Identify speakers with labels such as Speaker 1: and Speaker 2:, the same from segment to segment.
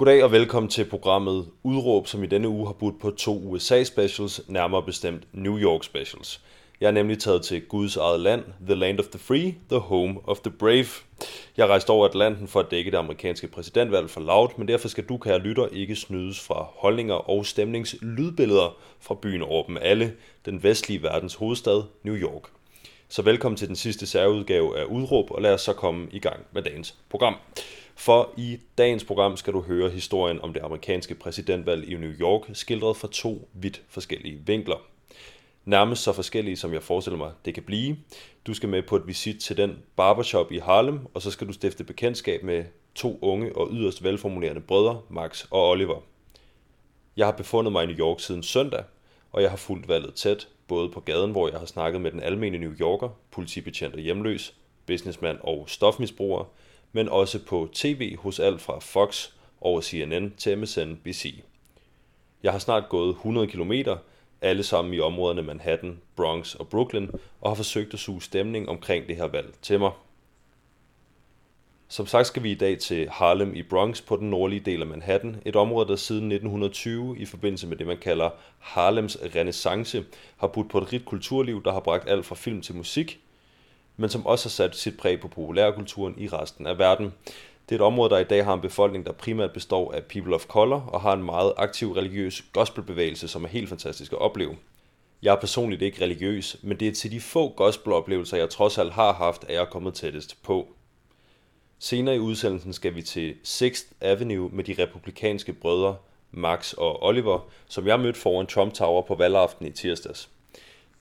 Speaker 1: Goddag og velkommen til programmet Udråb, som i denne uge har budt på to USA-specials, nærmere bestemt New York-specials. Jeg er nemlig taget til Guds eget land, The Land of the Free, The Home of the Brave. Jeg rejste over Atlanten for at dække det amerikanske præsidentvalg for Loud, men derfor skal du, kære lytter, ikke snydes fra holdninger og stemningslydbilleder fra byen over dem alle, den vestlige verdens hovedstad, New York. Så velkommen til den sidste særudgave af Udråb, og lad os så komme i gang med dagens program. For i dagens program skal du høre historien om det amerikanske præsidentvalg i New York, skildret fra to vidt forskellige vinkler. Nærmest så forskellige, som jeg forestiller mig, det kan blive. Du skal med på et visit til den barbershop i Harlem, og så skal du stifte bekendtskab med to unge og yderst velformulerende brødre, Max og Oliver. Jeg har befundet mig i New York siden søndag, og jeg har fulgt valget tæt, både på gaden, hvor jeg har snakket med den almene New Yorker, politibetjent og hjemløs, businessmand og stofmisbruger, men også på tv hos alt fra Fox over CNN til MSNBC. Jeg har snart gået 100 km, alle sammen i områderne Manhattan, Bronx og Brooklyn, og har forsøgt at suge stemning omkring det her valg til mig. Som sagt skal vi i dag til Harlem i Bronx på den nordlige del af Manhattan, et område, der siden 1920 i forbindelse med det, man kalder Harlems renaissance, har budt på et rigt kulturliv, der har bragt alt fra film til musik, men som også har sat sit præg på populærkulturen i resten af verden. Det er et område, der i dag har en befolkning, der primært består af people of color og har en meget aktiv religiøs gospelbevægelse, som er helt fantastisk at opleve. Jeg er personligt ikke religiøs, men det er til de få gospeloplevelser, jeg trods alt har haft, at jeg er kommet tættest på. Senere i udsendelsen skal vi til 6th Avenue med de republikanske brødre Max og Oliver, som jeg mødte foran Trump Tower på valgaften i tirsdags.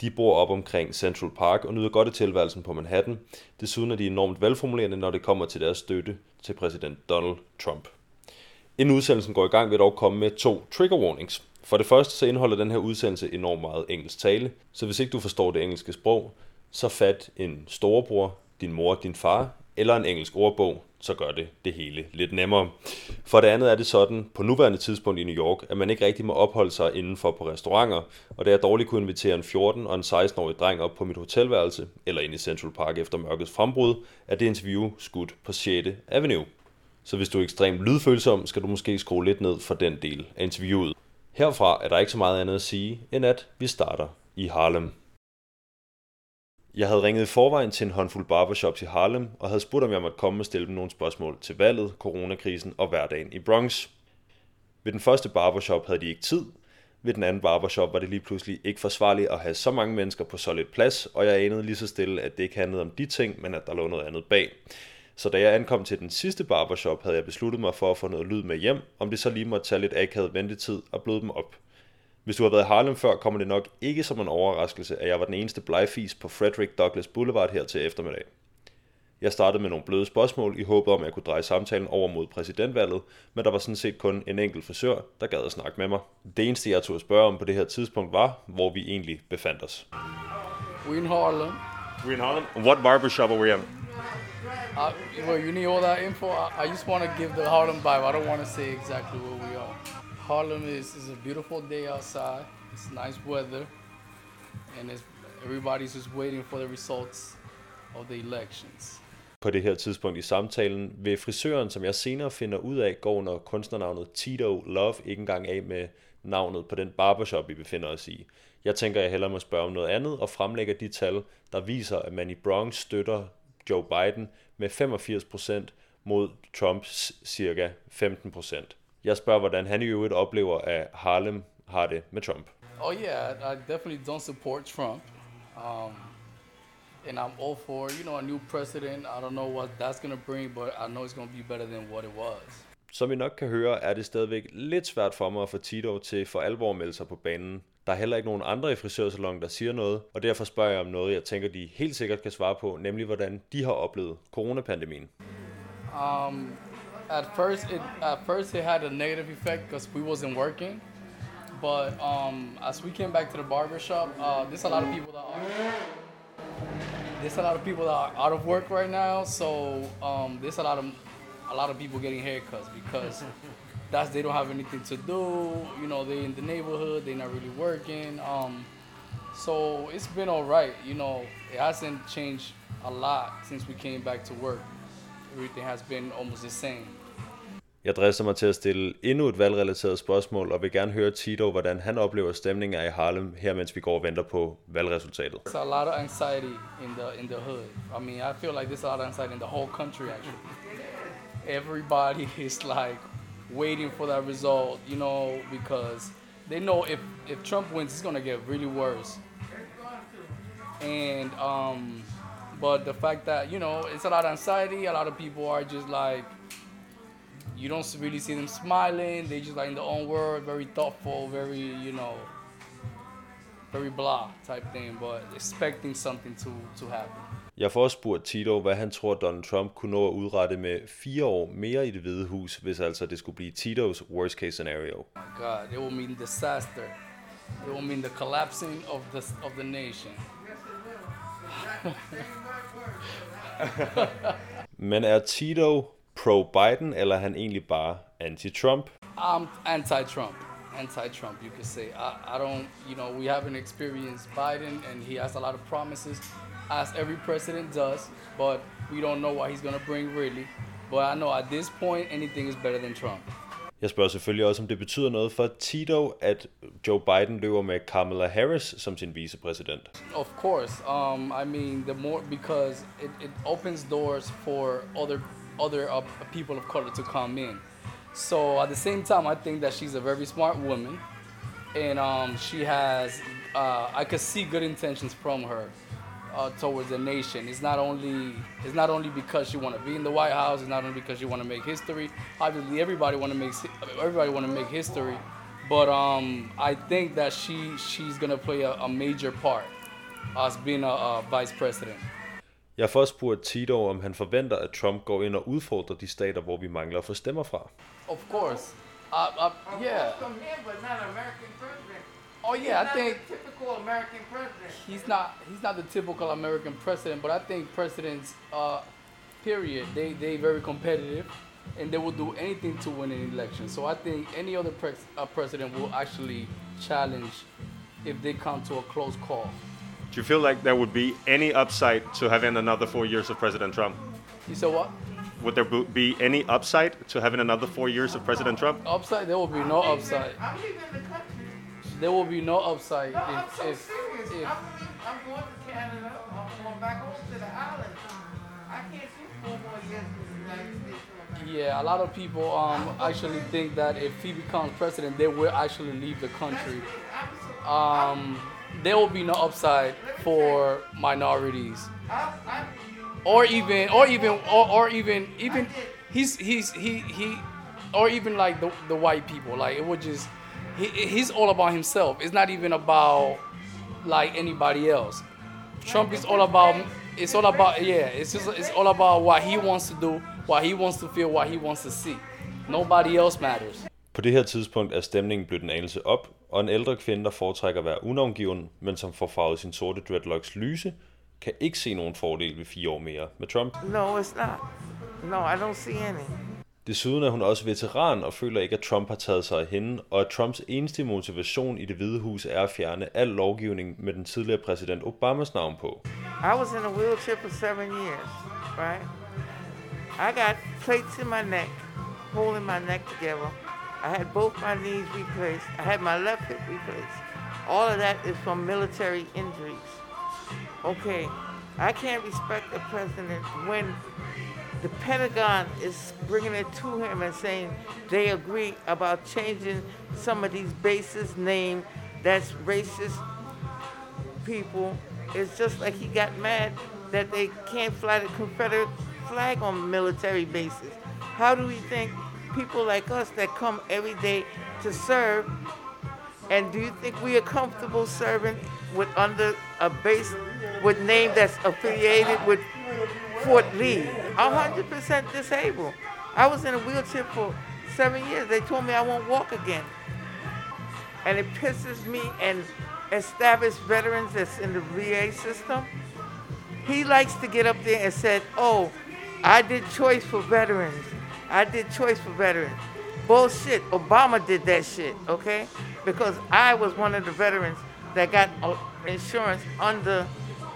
Speaker 1: De bor op omkring Central Park og nyder godt af tilværelsen på Manhattan. Desuden er de enormt velformulerende, når det kommer til deres støtte til præsident Donald Trump. Inden udsendelsen går i gang, vil jeg dog komme med to trigger warnings. For det første så indeholder den her udsendelse enormt meget engelsk tale, så hvis ikke du forstår det engelske sprog, så fat en storebror, din mor, din far eller en engelsk ordbog, så gør det det hele lidt nemmere. For det andet er det sådan, på nuværende tidspunkt i New York, at man ikke rigtig må opholde sig indenfor på restauranter, og da jeg dårligt kunne invitere en 14- og en 16-årig dreng op på mit hotelværelse, eller ind i Central Park efter mørkets frembrud, er det interview skudt på 6. Avenue. Så hvis du er ekstremt lydfølsom, skal du måske skrue lidt ned for den del af interviewet. Herfra er der ikke så meget andet at sige, end at vi starter i Harlem. Jeg havde ringet i forvejen til en håndfuld barbershops i Harlem, og havde spurgt, om jeg måtte komme og stille dem nogle spørgsmål til valget, coronakrisen og hverdagen i Bronx. Ved den første barbershop havde de ikke tid. Ved den anden barbershop var det lige pludselig ikke forsvarligt at have så mange mennesker på så lidt plads, og jeg anede lige så stille, at det ikke handlede om de ting, men at der lå noget andet bag. Så da jeg ankom til den sidste barbershop, havde jeg besluttet mig for at få noget lyd med hjem, om det så lige måtte tage lidt akavet ventetid og bløde dem op. Hvis du har været i Harlem før, kommer det nok ikke som en overraskelse, at jeg var den eneste blegfis på Frederick Douglass Boulevard her til eftermiddag. Jeg startede med nogle bløde spørgsmål i håbet om, at jeg kunne dreje samtalen over mod præsidentvalget, men der var sådan set kun en enkelt frisør, der gad at snakke med mig. Det eneste, jeg tog at spørge om på det her tidspunkt var, hvor vi egentlig befandt os.
Speaker 2: We're in Harlem.
Speaker 1: We're in Harlem. What barbershop are we at?
Speaker 2: Uh, well, you need all that info. I, I just want to give the Harlem vibe. I don't want to say exactly where we are. Harlem is, is a beautiful day outside. It's nice weather, and it's, everybody's just waiting for the results of the elections.
Speaker 1: På det her tidspunkt i samtalen vil frisøren, som jeg senere finder ud af, går under kunstnernavnet Tito Love ikke engang af med navnet på den barbershop, vi befinder os i. Jeg tænker, jeg hellere må spørge om noget andet og fremlægger de tal, der viser, at man i Bronx støtter Joe Biden med 85% mod Trumps cirka 15%. Jeg spørger, hvordan han i øvrigt oplever, at Harlem har det med Trump.
Speaker 2: Oh yeah, I definitely don't support Trump. Um, and I'm all for, you know, a new president. I don't know what that's going to bring, but I know it's going to be better than what it was.
Speaker 1: Som I nok kan høre, er det stadigvæk lidt svært for mig at få Tito til for alvor at melde sig på banen. Der er heller ikke nogen andre i frisørsalon, der siger noget, og derfor spørger jeg om noget, jeg tænker, de helt sikkert kan svare på, nemlig hvordan de har oplevet coronapandemien.
Speaker 2: Um, at first, it at first it had a negative effect because we wasn't working. But um, as we came back to the barber shop, uh, there's a lot of people that are there's a lot of people that are out of work right now. So um, there's a lot of a lot of people getting haircuts because that's they don't have anything to do. You know, they in the neighborhood, they're not really working. Um, so it's been all right. You know, it hasn't changed a lot since we came back to work. Everything has been almost the same.
Speaker 1: Jeg drister mig til at stille endnu et valgrelateret spørgsmål, og vil gerne høre Tito, hvordan han oplever stemningen i Harlem, her mens vi går og venter på valgresultatet.
Speaker 2: There's a lot of anxiety in the in the hood. I mean, I feel like there's a lot of anxiety in the whole country actually. Everybody is like waiting for that result, you know, because they know if if Trump wins, it's gonna get really worse. And um, but the fact that you know it's a lot of anxiety, a lot of people are just like you don't really see them smiling. They just like in their own world, very thoughtful, very you know, very blah type thing, but expecting something to to happen.
Speaker 1: Jeg får spurgt Tito, hvad han tror, Donald Trump kunne nå at udrette med fire år mere i det hvide hus, hvis altså det skulle blive Titos worst case scenario.
Speaker 2: My God, it will mean disaster. It will mean the collapsing of the of the nation.
Speaker 1: Men er Tito pro-Biden, eller er han egentlig bare anti-Trump?
Speaker 2: I'm anti-Trump. Anti-Trump, you could say. I, I don't, you know, we haven't experienced Biden, and he has a lot of promises, as every president does. But we don't know what he's gonna bring really. But I know at this point, anything is better than Trump.
Speaker 1: Jeg spørger selvfølgelig også, om det betyder noget for Tito, at Joe Biden løber med Kamala Harris som sin vicepræsident.
Speaker 2: Of course. Um, I mean, the more because it, it opens doors for other other uh, people of color to come in. So at the same time, I think that she's a very smart woman, and um, she has. Uh, I could see good intentions from her uh, towards the nation. It's not only it's not only because she want to be in the White House. It's not only because she want to make history. Obviously, everybody want to make everybody want to make history, but um, I think that she she's gonna play a, a major part as being a, a vice president.
Speaker 1: Jeg har først spurgt Tito, om han forventer, at Trump går ind og udfordrer de stater, hvor vi mangler at få stemmer fra.
Speaker 2: Of course, uh, uh, yeah.
Speaker 3: From him, but not an American president.
Speaker 2: Oh
Speaker 3: He's
Speaker 2: yeah, I think
Speaker 3: typical American president.
Speaker 2: he's not he's not the typical American president, but I think presidents, uh, period, they they very competitive, and they will do anything to win an election. So I think any other pres- uh, president will actually challenge if they come to a close call.
Speaker 4: Do you feel like there would be any upside to having another four years of President Trump?
Speaker 2: You said what?
Speaker 4: Would there be any upside to having another four years of President Trump?
Speaker 2: Upside? There will be no upside.
Speaker 3: I'm leaving the country.
Speaker 2: There will be no upside
Speaker 3: No, I'm so
Speaker 2: if,
Speaker 3: serious.
Speaker 2: if
Speaker 3: I'm, going to Canada. I'm going back home to the islands. I can't do four more years in the United States.
Speaker 2: Yeah, a lot of people um, actually think that if he becomes president, they will actually leave the country. Um, there will be no upside for minorities, or even, or even, or, or even, even he's he's he he, or even like the the white people. Like it would just, he, he's all about himself. It's not even about like anybody else. Trump is all about. It's all about yeah. It's just it's all about what he wants to do, what he wants to feel, what he wants to see. Nobody else matters.
Speaker 1: På det her tidspunkt er stemningen blevet en anelse op, og en ældre kvinde, der foretrækker at være unavngiven, men som får farvet sin sorte dreadlocks lyse, kan ikke se nogen fordel ved fire år mere med Trump.
Speaker 3: no, it's not. No, I don't see any.
Speaker 1: Desuden er hun også veteran og føler ikke, at Trump har taget sig af hende, og at Trumps eneste motivation i det hvide hus er at fjerne al lovgivning med den tidligere præsident Obamas navn på.
Speaker 3: I was in a wheelchair for seven years, right? I got plates in my neck, holding my neck together. I had both my knees replaced. I had my left hip replaced. All of that is from military injuries. Okay, I can't respect the president when the Pentagon is bringing it to him and saying they agree about changing some of these bases' name that's racist people. It's just like he got mad that they can't fly the Confederate flag on military bases. How do we think people like us that come every day to serve, and do you think we are comfortable serving with under a base with name that's affiliated with Fort Lee? I'm 100% disabled. I was in a wheelchair for seven years. They told me I won't walk again and it pisses me and established veterans that's in the VA system. He likes to get up there and said, "Oh, I did choice for veterans. I did choice for veterans." Bullshit. Obama did that shit, okay? Because I was one of the veterans that got uh, insurance under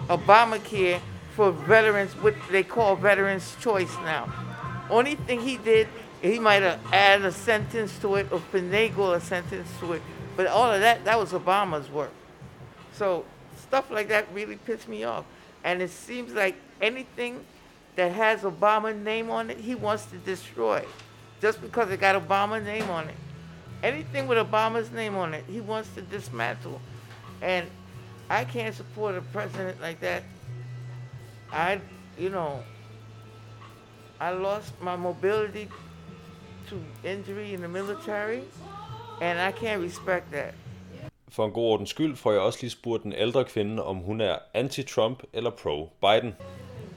Speaker 3: Obamacare for veterans, what they call veterans choice now. Only thing he did he might have added a sentence to it or finagled a sentence to it. But all of that, that was Obama's work. So stuff like that really pissed me off. And it seems like anything that has Obama's name on it, he wants to destroy. Just because it got Obama's name on it. Anything with Obama's name on it, he wants to dismantle. And I can't support a president like that. I, you know, I lost my mobility to injury in the military, and I can't respect that.
Speaker 1: For en god ordens skyld får jeg også lige spurgt den ældre kvinde, om hun er anti-Trump eller pro-Biden.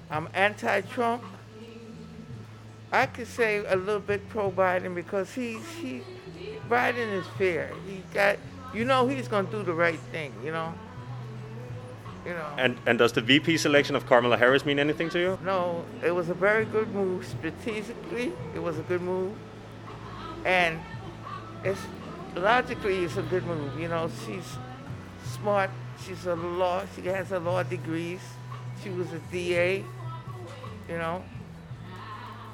Speaker 3: I'm anti-Trump. I could say a little bit pro-Biden because he's he, Biden is fair. He got, you know, he's gonna do the right thing. You know. You know.
Speaker 4: And and does the VP selection of Kamala Harris mean anything to you?
Speaker 3: No, it was a very good move strategically. It was a good move, and it's logically it's a good move. You know, she's smart. She's a law. She has a law degrees. She was a DA. You know,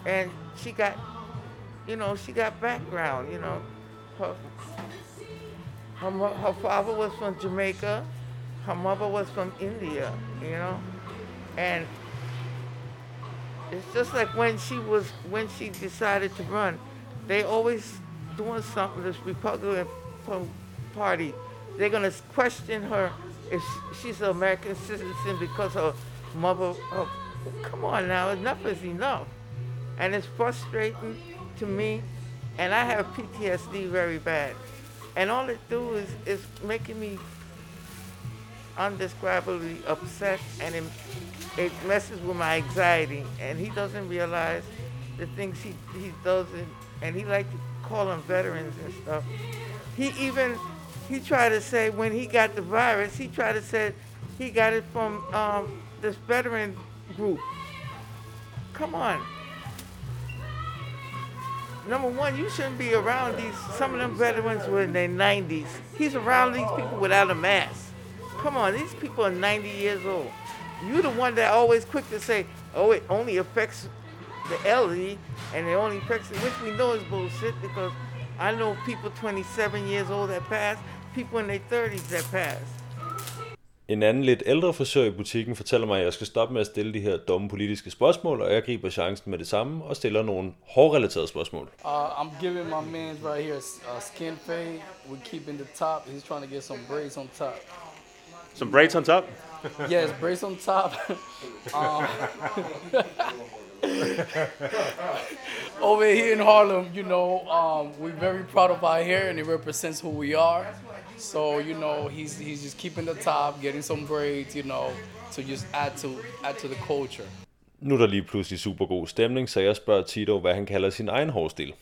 Speaker 3: and she got, you know, she got background. You know, her her, her father was from Jamaica. Her mother was from India. You know, and it's just like when she was when she decided to run, they always doing something. This Republican Party, they're gonna question her if she's an American citizen because her mother. Her, come on now, enough is enough, and it's frustrating to me, and I have PTSD very bad, and all it do is is making me undescribably upset and it, it messes with my anxiety. And he doesn't realize the things he, he does and, and he like to call them veterans and stuff. He even he tried to say when he got the virus he tried to say he got it from um, this veteran group come on number one you shouldn't be around these some of them veterans were in their 90s he's around these people without a mask come on, these people are 90 years old. You're the one that always quick to say, oh, it only affects the elderly and it only affects, which we know is bullshit because I know people 27 years old that passed, people in their 30s that pass.
Speaker 1: En anden lidt ældre frisør i butikken fortæller mig, at jeg skal stoppe med at stille de her dumme politiske spørgsmål, og jeg griber chancen med det samme og stiller nogle hårdrelaterede spørgsmål.
Speaker 2: Uh, I'm giving my man's right here a skin fade. We're keeping the top. He's trying to get some braids on top.
Speaker 4: Some braids on top.
Speaker 2: Yes, braids on top. um, over here in Harlem, you know, um, we're very proud of our hair and it represents who we are. So, you know, he's, he's just keeping the top, getting some braids, you know, to just add to add to the culture.
Speaker 1: Nu er der lige pludselig super god stemning, så jeg spørger Tito, hvad han kalder sin egen hårstil.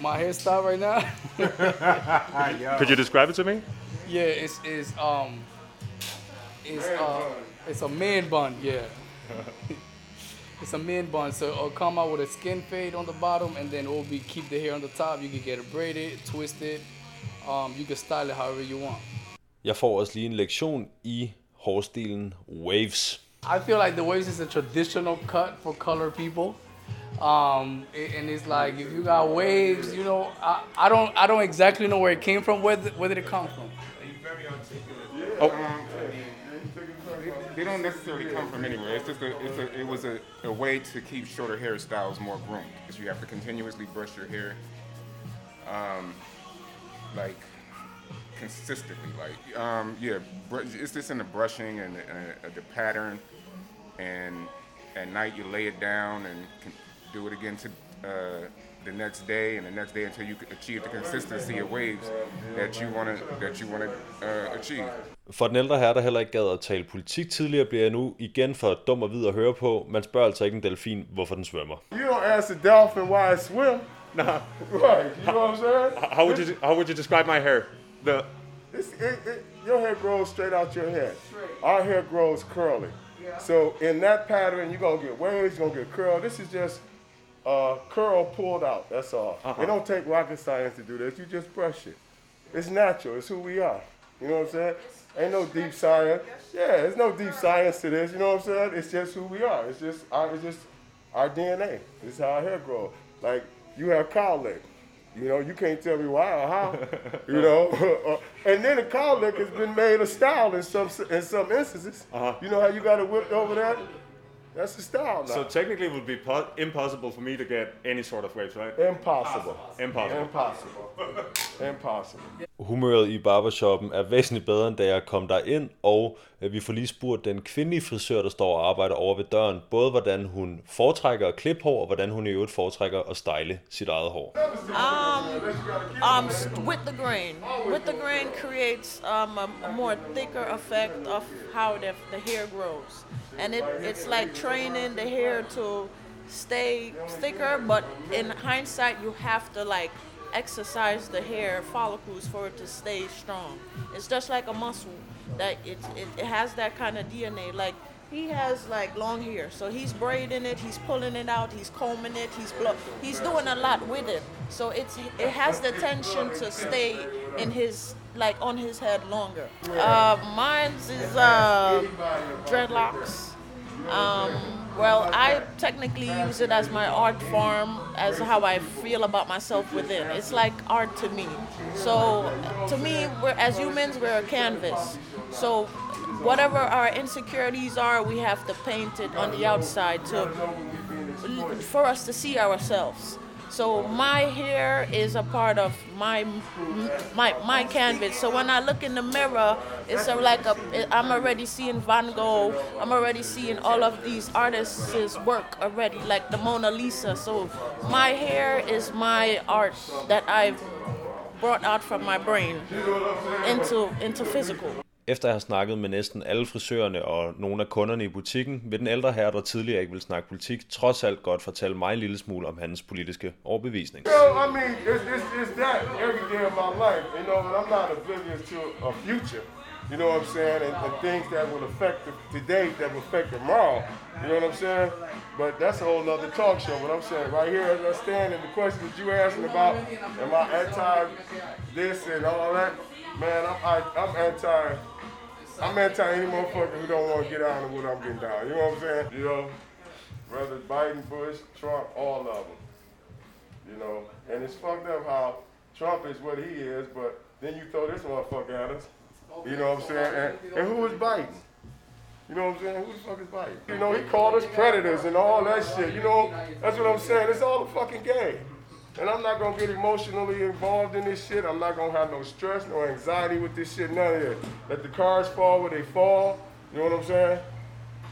Speaker 2: My hairstyle right now,
Speaker 4: Could you describe it to me?
Speaker 2: yeah, it's, it's um, it's uh, it's a man bun, yeah. it's a man bun, so it'll come out with a skin fade on the bottom, and then it will be keep the hair on the top. You can get it braided, twisted. Um, you can style it however you want.
Speaker 1: Jeg får også lige en lektion i hårstilen Waves.
Speaker 2: I feel like the waves is a traditional cut for color people. Um, and it's like if you got waves, you know, I, I don't I don't exactly know where it came from. Where did, where did it come from?
Speaker 4: Oh,
Speaker 5: They don't necessarily come from anywhere. It's just a, it's a, it was a, a way to keep shorter hairstyles more groomed because you have to continuously brush your hair, um, like consistently. Like um, yeah, it's just in the brushing and, the- and the pattern, and at night you lay it down and can do it again to uh, the next day and the next day until you achieve the consistency of waves that you want to that you want to uh, achieve.
Speaker 1: For den ældre herre, der heller ikke gad at tale politik tidligere, bliver jeg nu igen for dum og vid at høre på. Man spørger altså ikke en delfin, hvorfor den svømmer.
Speaker 6: You don't ask a dolphin why it swim.
Speaker 4: Nah.
Speaker 6: Right. You know what I'm saying?
Speaker 4: How would you how would you describe my hair? The
Speaker 6: It's, it, it, your hair grows straight out your head. Our hair grows curly. Yeah. So in that pattern, you're gonna get waves, you're gonna get curl. This is just uh, curl pulled out. That's all. It don't take rocket science to do this. You just brush it. It's natural. It's who we are. You know what I'm saying? Ain't no deep science. Yeah, there's no deep science to this. You know what I'm saying? It's just who we are. It's just our, it's just our DNA. This is how our hair grows. Like you have cowlick. You know, you can't tell me why or how. you know, and then the cowlick has been made a style in some in some instances.
Speaker 4: Uh-huh.
Speaker 6: You know how you got it whipped over that? That's the style now.
Speaker 4: So technically, it would be po- impossible for me to get any sort of waves, right?
Speaker 6: Impossible.
Speaker 4: Impossible.
Speaker 6: Impossible. Impossible.
Speaker 1: Humøret i barbershoppen er væsentligt bedre, end da jeg kom der ind, og øh, vi får lige spurgt den kvindelige frisør, der står og arbejder over ved døren, både hvordan hun foretrækker at klippe hår, og hvordan hun i øvrigt foretrækker at style sit eget hår.
Speaker 7: Um, um, with the grain. With the grain creates um, a, a more thicker effect of how the, the hair grows. And it, it's like training the hair to stay thicker, but in hindsight, you have to like exercise the hair follicles for it to stay strong. It's just like a muscle that it, it, it has that kind of DNA. Like he has like long hair, so he's braiding it, he's pulling it out, he's combing it, he's he's doing a lot with it. So it's it has the tension to stay in his like on his head longer. Uh, mine's is uh, dreadlocks. Um, well, I technically use it as my art form, as how I feel about myself within. It's like art to me. So, to me, we're as humans, we're a canvas. So, whatever our insecurities are, we have to paint it on the outside to for us to see ourselves. So my hair is a part of my my my canvas. So when I look in the mirror, it's a, like a I'm already seeing Van Gogh. I'm already seeing all of these artists' work already, like the Mona Lisa. So my hair is my art that I've brought out from my brain into into physical.
Speaker 1: Efter jeg har snakket med næsten alle frisørerne og nogle af kunderne i butikken, vil den ældre herre, der tidligere ikke ville snakke politik, trods alt godt fortælle mig en lille smule om hans politiske overbevisning.
Speaker 6: So, I mean, it's, it's, it's that every day of my life, you know, and I'm not oblivious to a future, you know what I'm saying, and, and things that will affect the, today that will affect tomorrow, you know what I'm saying? But that's a whole other talk show. What I'm saying right here, as I stand, and the question that you asking about, am I anti this and all that? Man, I'm, I, I'm anti. I'm anti any motherfucker who don't want to get down to what I'm getting down. You know what I'm saying? You know, whether it's Biden, Bush, Trump, all of them. You know, and it's fucked up how Trump is what he is, but then you throw this motherfucker at us. You know what I'm saying? And, and who is Biden? You know what I'm saying? Who the fuck is Biden? You know, he called us predators and all that shit. You know, that's what I'm saying. It's all a fucking game. And I'm not gonna get emotionally involved in this shit. I'm not gonna have no stress, no anxiety with this shit, none of that. Let the cars fall where they fall. You know what I'm saying?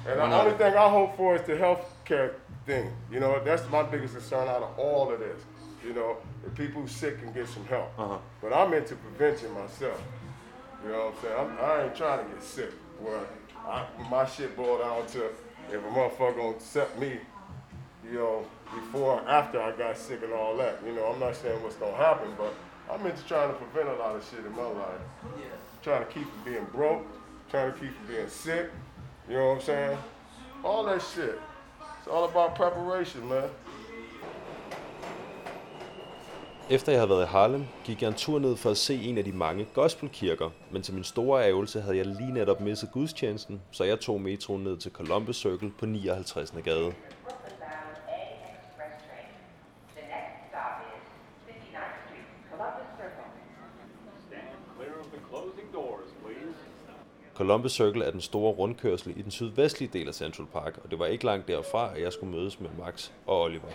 Speaker 6: And the only thing I hope for is the health care thing. You know, that's my biggest concern out of all of this. You know, if people sick can get some help.
Speaker 4: Uh-huh.
Speaker 6: But I'm into prevention myself. You know what I'm saying? I'm, I ain't trying to get sick. I, my shit boiled down to if a motherfucker gonna accept me, you know, before or after I got sick and all that. You know, I'm not saying what's gonna happen, but I'm into trying to prevent a lot of shit in my life. Trying to keep from being broke, trying to keep from being sick. You know what I'm saying? All that shit. It's all about preparation, man.
Speaker 1: Efter jeg havde været i Harlem, gik jeg en tur ned for at se en af de mange gospelkirker, men til min store ærgelse havde jeg lige netop misset gudstjenesten, så jeg tog metroen ned til Columbus Circle på 59. gade.
Speaker 8: The next stop is 59th Street, Columbus Circle.
Speaker 9: Stand clear of the closing doors, please.
Speaker 1: Columbus Circle er den store rundkørsel i den sydvestlige del af Central Park, og det var ikke langt derfra, at jeg skulle mødes med Max og Oliver.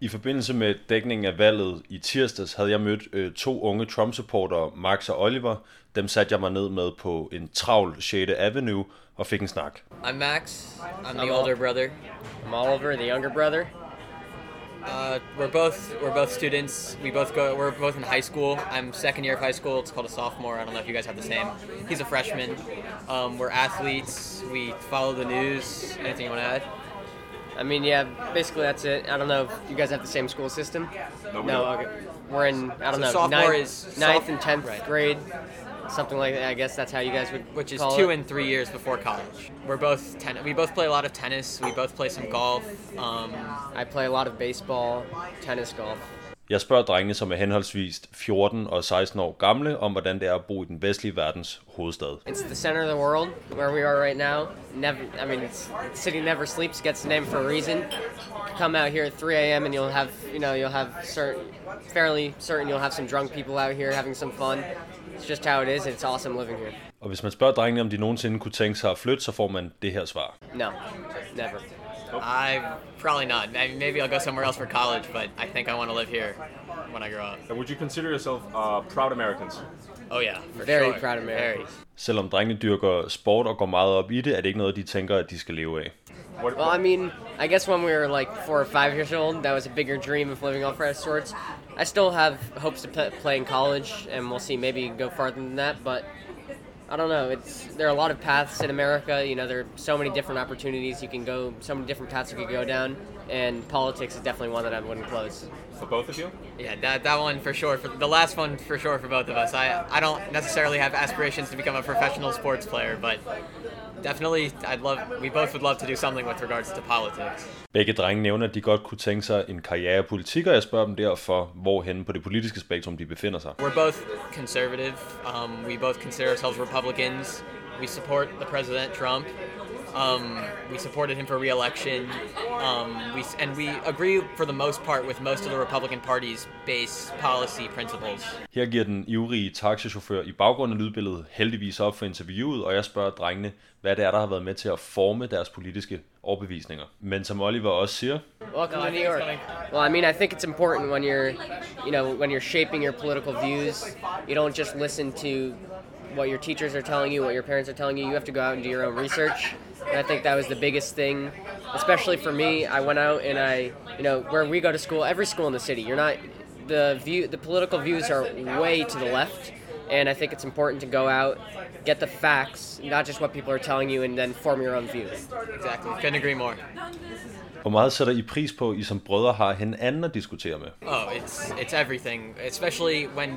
Speaker 1: I forbindelse med dækningen af valget i tirsdags havde jeg mødt øh, to unge Trump-supportere, Max og Oliver. Dem satte jeg mig ned med på en travl 6. Avenue og fik en snak.
Speaker 10: I'm Max. I'm the older brother.
Speaker 11: I'm Oliver, the younger brother.
Speaker 10: Uh, we're both we're both students. We both go. We're both in high school. I'm second year of high school. It's called a sophomore. I don't know if you guys have the same. He's a freshman. Um, we're athletes. We follow the news. Anything you want to add?
Speaker 11: I mean, yeah, basically that's it. I don't know if you guys have the same school system. No, okay. We're in, I don't
Speaker 10: So
Speaker 11: know,
Speaker 10: sophomore
Speaker 11: ninth,
Speaker 10: is
Speaker 11: ninth
Speaker 10: soph-
Speaker 11: and tenth
Speaker 10: right.
Speaker 11: grade, something like that. I guess that's how you guys would
Speaker 10: Which is two
Speaker 11: it.
Speaker 10: and three years before college. We're both ten. We both play a lot of tennis. We both play some golf. Um,
Speaker 11: I play a lot of baseball, tennis, golf.
Speaker 1: Jeg spørger drengene, som er henholdsvis 14 og 16 år gamle, om hvordan det er at bo i den vestlige verdens hovedstad.
Speaker 11: It's the center of the world where we are right now. Never, I mean, it's, the city never sleeps. Gets the name for a reason. Come out here at 3 a.m. and you'll have, you know, you'll have certain, fairly certain you'll have some drunk people out here having some fun. It's just how it is. It's awesome living here.
Speaker 1: Og hvis man spørger drengene, om de nogensinde kunne tænke sig at flytte, så får man det her svar.
Speaker 11: No, never.
Speaker 10: I probably not. I mean, maybe I'll go somewhere else for college, but I think I want to live here when I grow up.
Speaker 12: And would you consider yourself uh, proud Americans?
Speaker 10: Oh yeah, for
Speaker 11: Very
Speaker 10: sure.
Speaker 11: proud Americans.
Speaker 10: Very.
Speaker 1: Selvom drengene dyrker sport og går meget op i det, er det ikke noget, de tænker, at de skal leve af.
Speaker 11: Well, I mean, I guess when we were like four or five years old, that was a bigger dream of living off our sorts. I still have hopes to play in college, and we'll see. Maybe go farther than that, but I don't know. It's there are a lot of paths in America. You know, there are so many different opportunities you can go, so many different paths you could go down, and politics is definitely one that I wouldn't close.
Speaker 12: For both of you?
Speaker 10: Yeah, that, that one for sure. For the last one for sure for both of us. I I don't necessarily have aspirations to become a professional sports player, but definitely I'd love. We both would love to do something with regards to politics.
Speaker 1: Begge drenge nævner, at de godt kunne tænke sig en karriere i politik, og jeg spørger dem derfor, hvorhen på det politiske spektrum de befinder sig.
Speaker 10: We're both conservative. Um, we both consider ourselves Republicans. We support the president Trump. Um, we supported him for re-election. Um, we and we agree for the most part with most of the Republican Party's base policy principles.
Speaker 1: Her giver den ivrige taxichauffør i baggrunden af lydbilledet heldigvis op for interviewet, og jeg spørger drengene, hvad det er, der har været med til at forme deres politiske overbevisninger. Men som Oliver også siger,
Speaker 11: Welcome to New York. Well, I mean, I think it's important when you're, you know, when you're shaping your political views, you don't just listen to what your teachers are telling you, what your parents are telling you. You have to go out and do your own research. And I think that was the biggest thing, especially for me. I went out and I, you know, where we go to school, every school in the city, you're not, the view, the political views are way to the left. And I think it's important to go out, get the facts, not just what people are telling you, and then form your own views.
Speaker 10: Exactly. Couldn't agree more.
Speaker 1: hvor meget sætter I pris på, I som brødre har hinanden at diskutere med?
Speaker 10: Oh, it's it's everything, especially when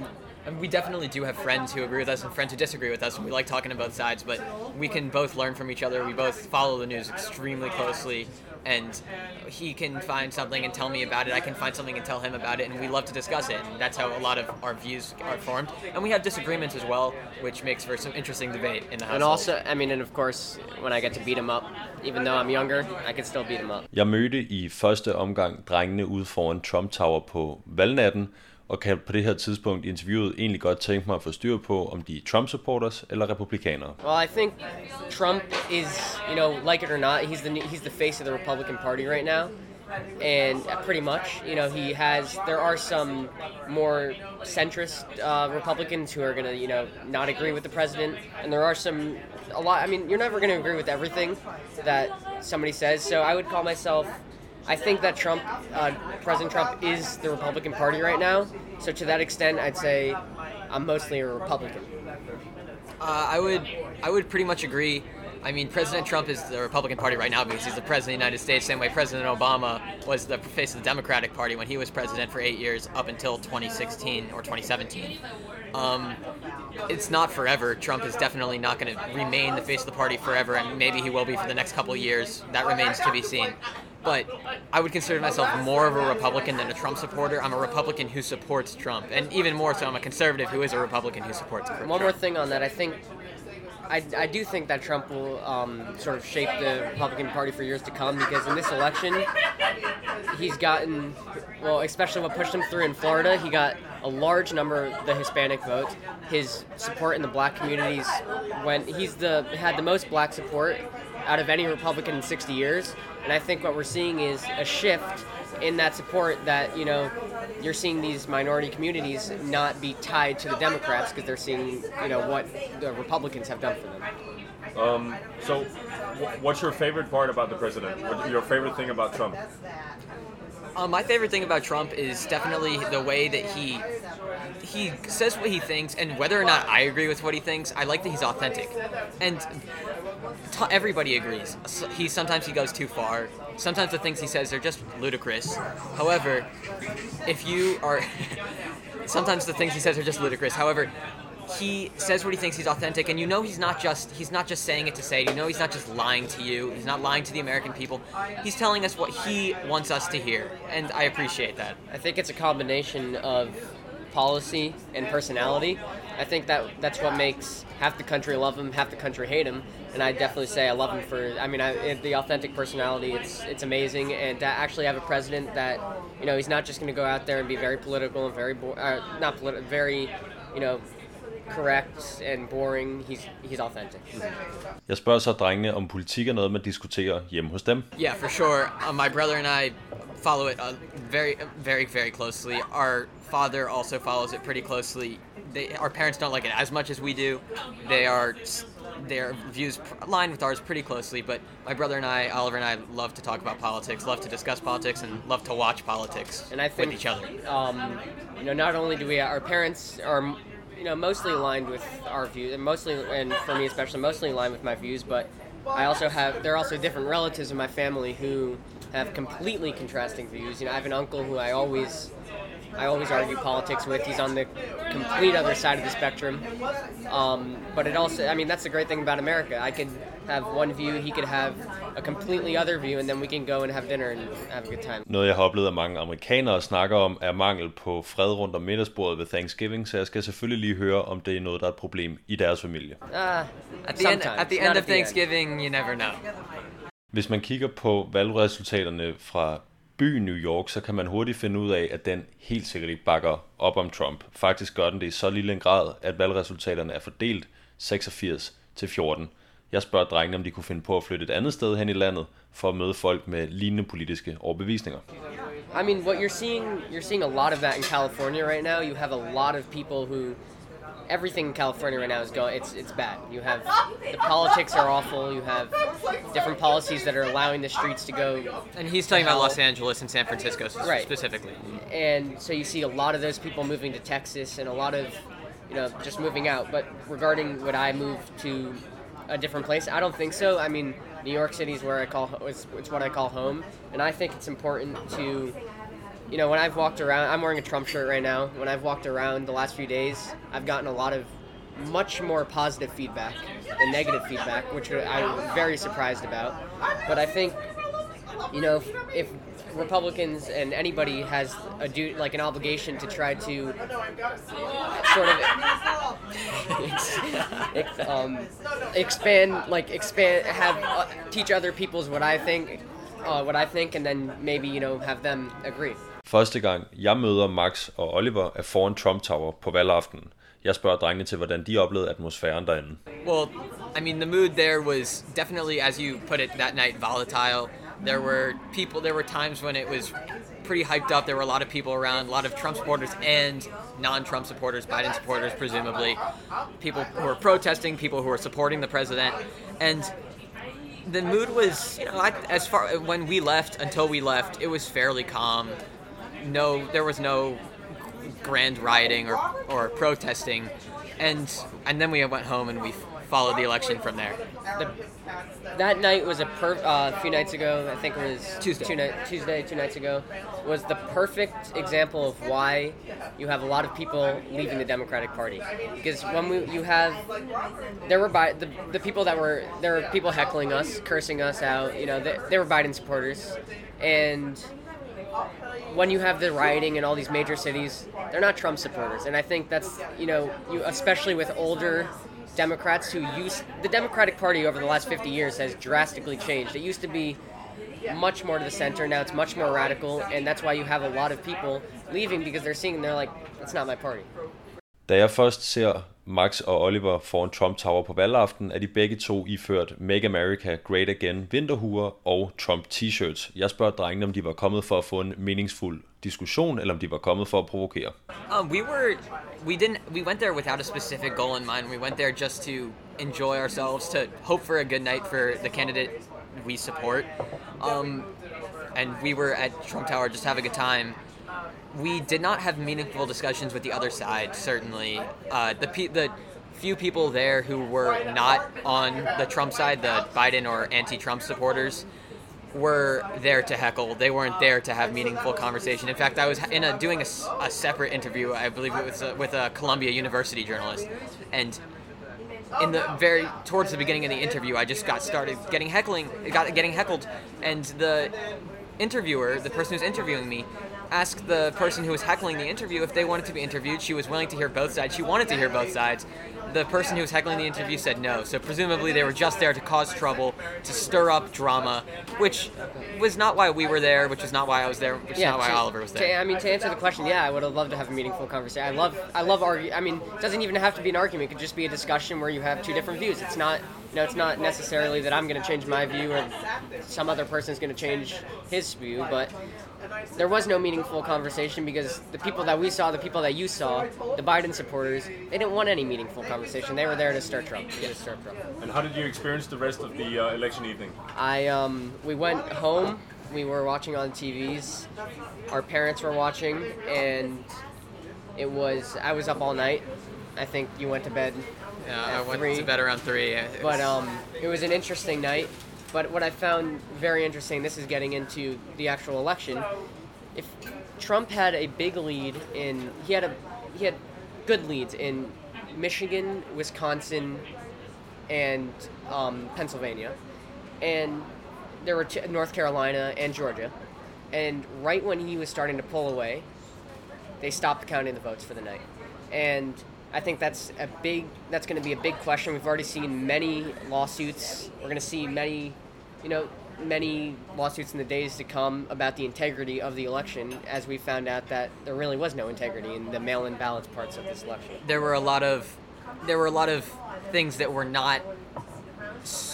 Speaker 10: and we definitely do have friends who agree with us and friends who disagree with us, and we like talking to both sides. But we can both learn from each other. We both follow the news extremely closely, and he can find something and tell me about it. I can find something and tell him about it, and we love to discuss it. And that's how a lot of our views are formed. And we have disagreements as well, which makes for some interesting debate in the house.
Speaker 11: And also, I mean, and of course, when I get to beat him up, even though I'm younger, I can still beat him up.
Speaker 1: Jeg mødte i første omgang drengene ude foran Trump Tower på valgnatten, og kan på det her tidspunkt i interviewet egentlig godt tænke mig at få styr på, om de er Trump-supporters eller republikanere.
Speaker 11: Well, I think Trump is, you know, like it or not, he's the he's the face of the Republican Party right now, and pretty much, you know, he has. There are some more centrist uh, Republicans who are gonna, you know, not agree with the president, and there are some, a lot. I mean, you're never gonna agree with everything that somebody says. So I would call myself. I think that Trump, uh, President Trump, is the Republican Party right now. So to that extent, I'd say I'm mostly a Republican.
Speaker 10: Uh, I would I would pretty much agree. I mean, President Trump is the Republican Party right now because he's the president of the United States. Same way President Obama was the face of the Democratic Party when he was president for eight years up until 2016 or 2017. Um, it's not forever. Trump is definitely not going to remain the face of the party forever, and maybe he will be for the next couple of years. That remains to be seen. But I would consider myself more of a Republican than a Trump supporter. I'm a Republican who supports Trump, and even more so, I'm a conservative who is a Republican who supports Trump.
Speaker 11: One more thing on that, I think, I, I do think that Trump will um, sort of shape the Republican Party for years to come because in this election, he's gotten, well, especially what pushed him through in Florida, he got a large number of the Hispanic vote. His support in the black communities, when he's the had the most black support out of any Republican in 60 years, and I think what we're seeing is a shift in that support that you know you're seeing these minority communities not be tied to the Democrats because they're seeing you know what the Republicans have done for them.
Speaker 12: Um, so, what's your favorite part about the president? What, your favorite thing about Trump?
Speaker 10: Um, my favorite thing about Trump is definitely the way that he he says what he thinks, and whether or not I agree with what he thinks, I like that he's authentic, and t- everybody agrees. He sometimes he goes too far. Sometimes the things he says are just ludicrous. However, if you are sometimes the things he says are just ludicrous. However, he says what he thinks he's authentic and you know he's not just he's not just saying it to say it you know he's not just lying to you he's not lying to the american people he's telling us what he wants us to hear and i appreciate that
Speaker 11: I think it's a combination of policy and personality. I think that that's what makes half the country love him, half the country hate him, and I definitely say I love him for. I mean, I, it, the authentic personality. It's it's amazing, and to actually have a president that, you know, he's not just going to go out there and be very political and very bo- uh, not politi- very, you know, correct and boring. He's he's authentic.
Speaker 1: Jeg spørger så drengene, om politik er noget, man diskuterer hjemme hos dem.
Speaker 10: Yeah, for sure. Uh, my brother and I follow it uh, very, very, very closely. Our father also follows it pretty closely. They, our parents don't like it as much as we do. They are, their views align with ours pretty closely. But my brother and I, Oliver and I, love to talk about politics, love to discuss politics, and love to watch politics
Speaker 11: and I think
Speaker 10: with each other.
Speaker 11: Um, you know, not only do we our parents are you know mostly aligned with our views, and mostly and for me especially mostly aligned with my views, but I also have there are also different relatives in my family who have completely contrasting views. You know, I have an uncle who I always I always argue politics with. He's on the complete other side of the spectrum. Um, but it also, I mean, that's the great thing about America. I could have one view, he could have a completely other view, and then we can go and have dinner and have a good time.
Speaker 1: Noget jeg har oplevet, at mange amerikanere snakker om, er mangel på fred rundt om middagsbordet ved Thanksgiving, så jeg skal selvfølgelig lige høre, om det er noget, der er et problem i deres familie.
Speaker 11: Uh,
Speaker 10: At the end, at the end of. Thanksgiving, you never know.
Speaker 1: Hvis man kigger på valgresultaterne fra byen New York, så kan man hurtigt finde ud af, at den helt sikkert ikke bakker op om Trump. Faktisk gør den det i så lille en grad, at valgresultaterne er fordelt 86 til 14. Jeg spørger drengene, om de kunne finde på at flytte et andet sted hen i landet, for at møde folk med lignende politiske overbevisninger.
Speaker 11: I mean, what you're seeing, you're seeing a lot of that in California right now. You have a lot of people who, everything in California right now is going, it's it's bad. You have the politics are awful. You have different policies that are allowing the streets to go.
Speaker 10: And he's talking about. Los Angeles and San Francisco
Speaker 11: Right.
Speaker 10: specifically.
Speaker 11: and so you see a lot of those people moving to Texas and a lot of you know just moving out. But regarding would I move to a different place? I don't think so. I mean, New York City is where I call it's, it's what I call home, and I think it's important to you know when I've walked around. I'm wearing a Trump shirt right now. When I've walked around the last few days, I've gotten a lot of much more positive feedback than negative feedback, which I'm very surprised about. But I think you know, if, if Republicans and anybody has a do like an obligation to try to sort of um, expand, like expand, have uh, teach other people's what I think, uh, what I think, and then maybe you know have them agree.
Speaker 1: Første gang jeg møder Max og Oliver er foran Trump Tower på valgaftenen. Jeg spørger drengene til, hvordan de oplevede atmosfæren derinde.
Speaker 10: Well, I mean, the mood there was definitely, as you put it, that night volatile. There were people. There were times when it was pretty hyped up. There were a lot of people around, a lot of Trump supporters and non-Trump supporters, Biden supporters, presumably. People who were protesting, people who were supporting the president, and the mood was, you know, as far when we left until we left, it was fairly calm. No, there was no grand rioting or, or protesting, and and then we went home and we followed the election from there.
Speaker 11: The, that night was a per uh, few nights ago. I think it was
Speaker 10: Tuesday.
Speaker 11: Two ni- Tuesday, two nights ago, was the perfect example of why you have a lot of people leaving the Democratic Party. Because when we you have there were Bi- the, the people that were there were people heckling us, cursing us out. You know, they, they were Biden supporters, and when you have the rioting in all these major cities, they're not Trump supporters, and I think that's you know you especially with older Democrats who used the Democratic Party over the last 50 years has drastically changed. It used to be much more to the center. Now it's much more radical, and that's why you have a lot of people leaving because they're seeing they're like, that's not my party.
Speaker 1: Da jeg først ser Max og Oliver foran Trump Tower på valgaften, er de begge to iført Make America Great Again vinterhuer og Trump t-shirts. Jeg spørger drengene, om de var kommet for at få en meningsfuld diskussion, eller om de var kommet for at provokere.
Speaker 10: Um, we were, we didn't, we went there without a specific goal in mind. We went there just to enjoy ourselves, to hope for a good night for the candidate we support. Um, and we were at Trump Tower just having a good time. We did not have meaningful discussions with the other side. Certainly, uh, the pe- the few people there who were not on the Trump side, the Biden or anti-Trump supporters, were there to heckle. They weren't there to have meaningful conversation. In fact, I was in a doing a, a separate interview. I believe it was uh with a Columbia University journalist, and in the very towards the beginning of the interview, I just got started getting heckling, got getting heckled, and the interviewer, the person who's interviewing me, asked the person who was heckling the interview if they wanted to be interviewed. She was willing to hear both sides. She wanted to hear both sides. The person who was heckling the interview said no. So presumably they were just there to cause trouble, to stir up drama, which was not why we were there, which is not why I was there, which is not why
Speaker 11: to-
Speaker 10: Oliver was
Speaker 11: to-
Speaker 10: there.
Speaker 11: I mean, to answer the question, yeah, I would have loved to have a meaningful conversation. I love, I love argue. I mean, it doesn't even have to be an argument. It could just be a discussion where you have two different views. It's not, you know, it's not necessarily that I'm going to change my view or some other person is going to change his view, but there was no meaningful conversation because the people that we saw, the people that you saw, the Biden supporters, they didn't want any meaningful conversation. They were there to stir Trump. To stir Trump.
Speaker 12: And how did you experience the rest of the uh, election evening?
Speaker 11: I um, we went home. We were watching on TVs. Our parents were watching, and it was I was up all night. I think you went to bed.
Speaker 10: Yeah, I went
Speaker 11: three.
Speaker 10: to bed around three.
Speaker 11: But um, it was an interesting night. But what I found very interesting, this is getting into the actual election. If Trump had a big lead in, he had a, he had good leads in Michigan, Wisconsin, and um, Pennsylvania, and there were t- North Carolina and Georgia, and right when he was starting to pull away, they stopped counting the votes for the night, and I think that's a big that's going to be a big question. We've already seen many lawsuits. We're going to see many, you know, many lawsuits in the days to come about the integrity of the election, as we found out that there really was no integrity in the mail-in ballots parts of this election.
Speaker 10: there were a lot of there were a lot of things that were not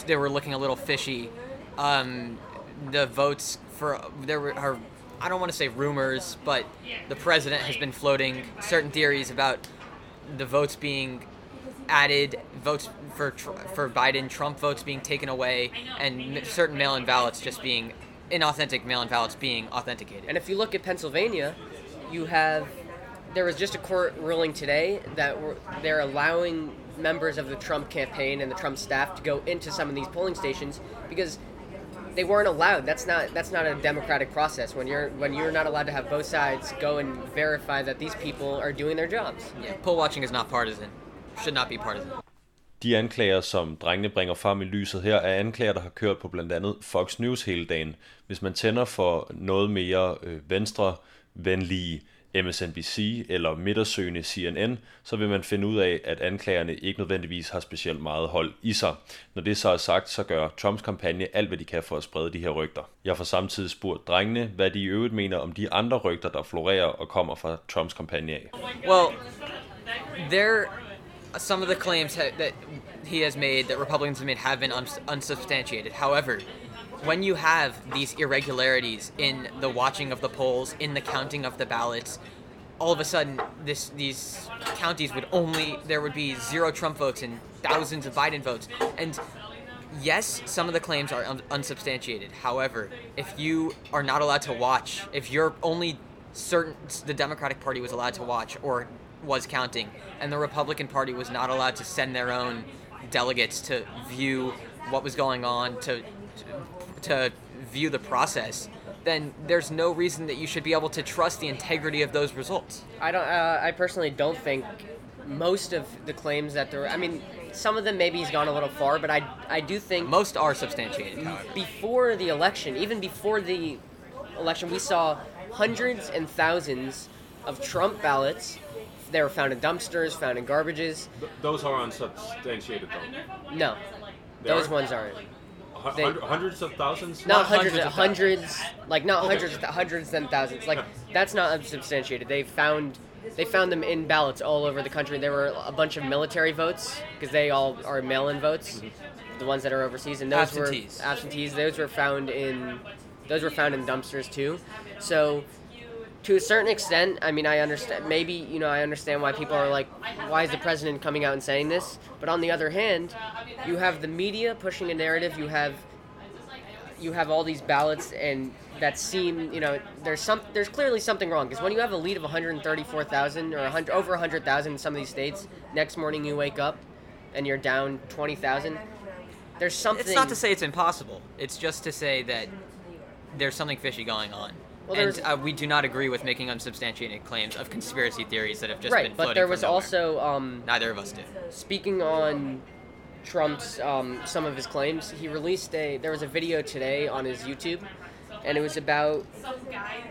Speaker 10: they were looking a little fishy um, the votes for there were are, I don't want to say rumors but the president has been floating certain theories about the votes being added votes for for Biden Trump votes being taken away and certain mail-in ballots just being inauthentic mail-in ballots being authenticated.
Speaker 11: And if you look at Pennsylvania, you have there was just a court ruling today that they're allowing members of the Trump campaign and the Trump staff to go into some of these polling stations because they weren't allowed. That's not that's not a democratic process. When you're when you're not allowed to have both sides go and verify that these people are doing their jobs.
Speaker 10: yeah poll watching is not partisan should not be partisan
Speaker 1: De anklager, som drengene bringer frem i lyset her, er anklager, der har kørt på blandt andet Fox News hele dagen. Hvis man tænder for noget mere øh, venstrevenlige MSNBC eller midtersøgende CNN, så vil man finde ud af, at anklagerne ikke nødvendigvis har specielt meget hold i sig. Når det så er sagt, så gør Trumps kampagne alt, hvad de kan for at sprede de her rygter. Jeg får samtidig spurgt drengene, hvad de i øvrigt mener om de andre rygter, der florerer og kommer fra Trumps kampagne af.
Speaker 10: Well, there, some of the claims that he has made, that Republicans have made, have been unsubstantiated. However, when you have these irregularities in the watching of the polls, in the counting of the ballots, all of a sudden, this these counties would only there would be zero Trump votes and thousands of Biden votes, and yes, some of the claims are un- unsubstantiated. However, if you are not allowed to watch, if you're only certain the Democratic Party was allowed to watch or was counting, and the Republican Party was not allowed to send their own delegates to view what was going on, to to view the process, then there's no reason that you should be able to trust the integrity of those results.
Speaker 11: I don't. Uh, I personally don't think most of the claims that there. I mean, some of them maybe he's gone a little far, but I I do think
Speaker 10: most are substantiated. However.
Speaker 11: Before the election, even before the election, we saw hundreds and thousands of Trump ballots. They were found in dumpsters, found in garbages.
Speaker 12: Th- those are unsubstantiated, though.
Speaker 11: No,
Speaker 12: They
Speaker 11: those
Speaker 12: aren't?
Speaker 11: ones aren't.
Speaker 12: Hu-
Speaker 11: They-
Speaker 12: hundred- hundreds of thousands?
Speaker 11: Not hundreds, of hundreds, like not
Speaker 12: Okay.
Speaker 11: hundreds, hundreds and thousands. Like that's not unsubstantiated. They found, they found them in ballots all over the country. There were a bunch of military votes because they all are mail-in votes, mm-hmm. the ones that are overseas, and those
Speaker 10: Absentees.
Speaker 11: were absentees. Those were found in, those were found in dumpsters too. So, to a certain extent, I mean, I understand. Maybe you know, I understand why people are like, why is the president coming out and saying this? But on the other hand, you have the media pushing a narrative. You have you have all these ballots and that seem you know there's some there's clearly something wrong because when you have a lead of 134,000 or 100 over 100,000 in some of these states next morning you wake up and you're down 20,000 there's something
Speaker 10: It's not to say it's impossible. It's just to say that there's something fishy going on.
Speaker 11: Well,
Speaker 10: and uh, we do not agree with making unsubstantiated claims of conspiracy theories that have just
Speaker 11: right,
Speaker 10: been
Speaker 11: but
Speaker 10: floating
Speaker 11: there
Speaker 10: from
Speaker 11: was
Speaker 10: nowhere.
Speaker 11: also um,
Speaker 10: neither of us do.
Speaker 11: Speaking on Trump's um, some of his claims, he released a there was a video today on his YouTube, and it was about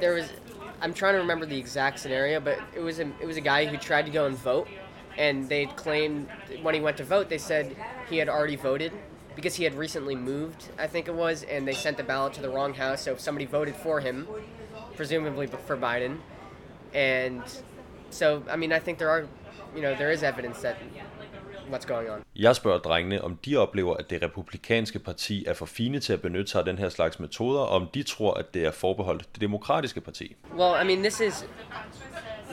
Speaker 11: there was I'm trying to remember the exact scenario, but it was a it was a guy who tried to go and vote, and they claimed when he went to vote, they said he had already voted because he had recently moved, I think it was, and they sent the ballot to the wrong house, so if somebody voted for him, presumably for Biden, and so I mean I think there are, you know, there is evidence that what's going on.
Speaker 1: Jeg spørger drengene, om de oplever, at det republikanske parti er for fine til at benytte sig af den her slags metoder, og om de tror, at det er forbeholdt det demokratiske parti.
Speaker 11: Well, I mean, this is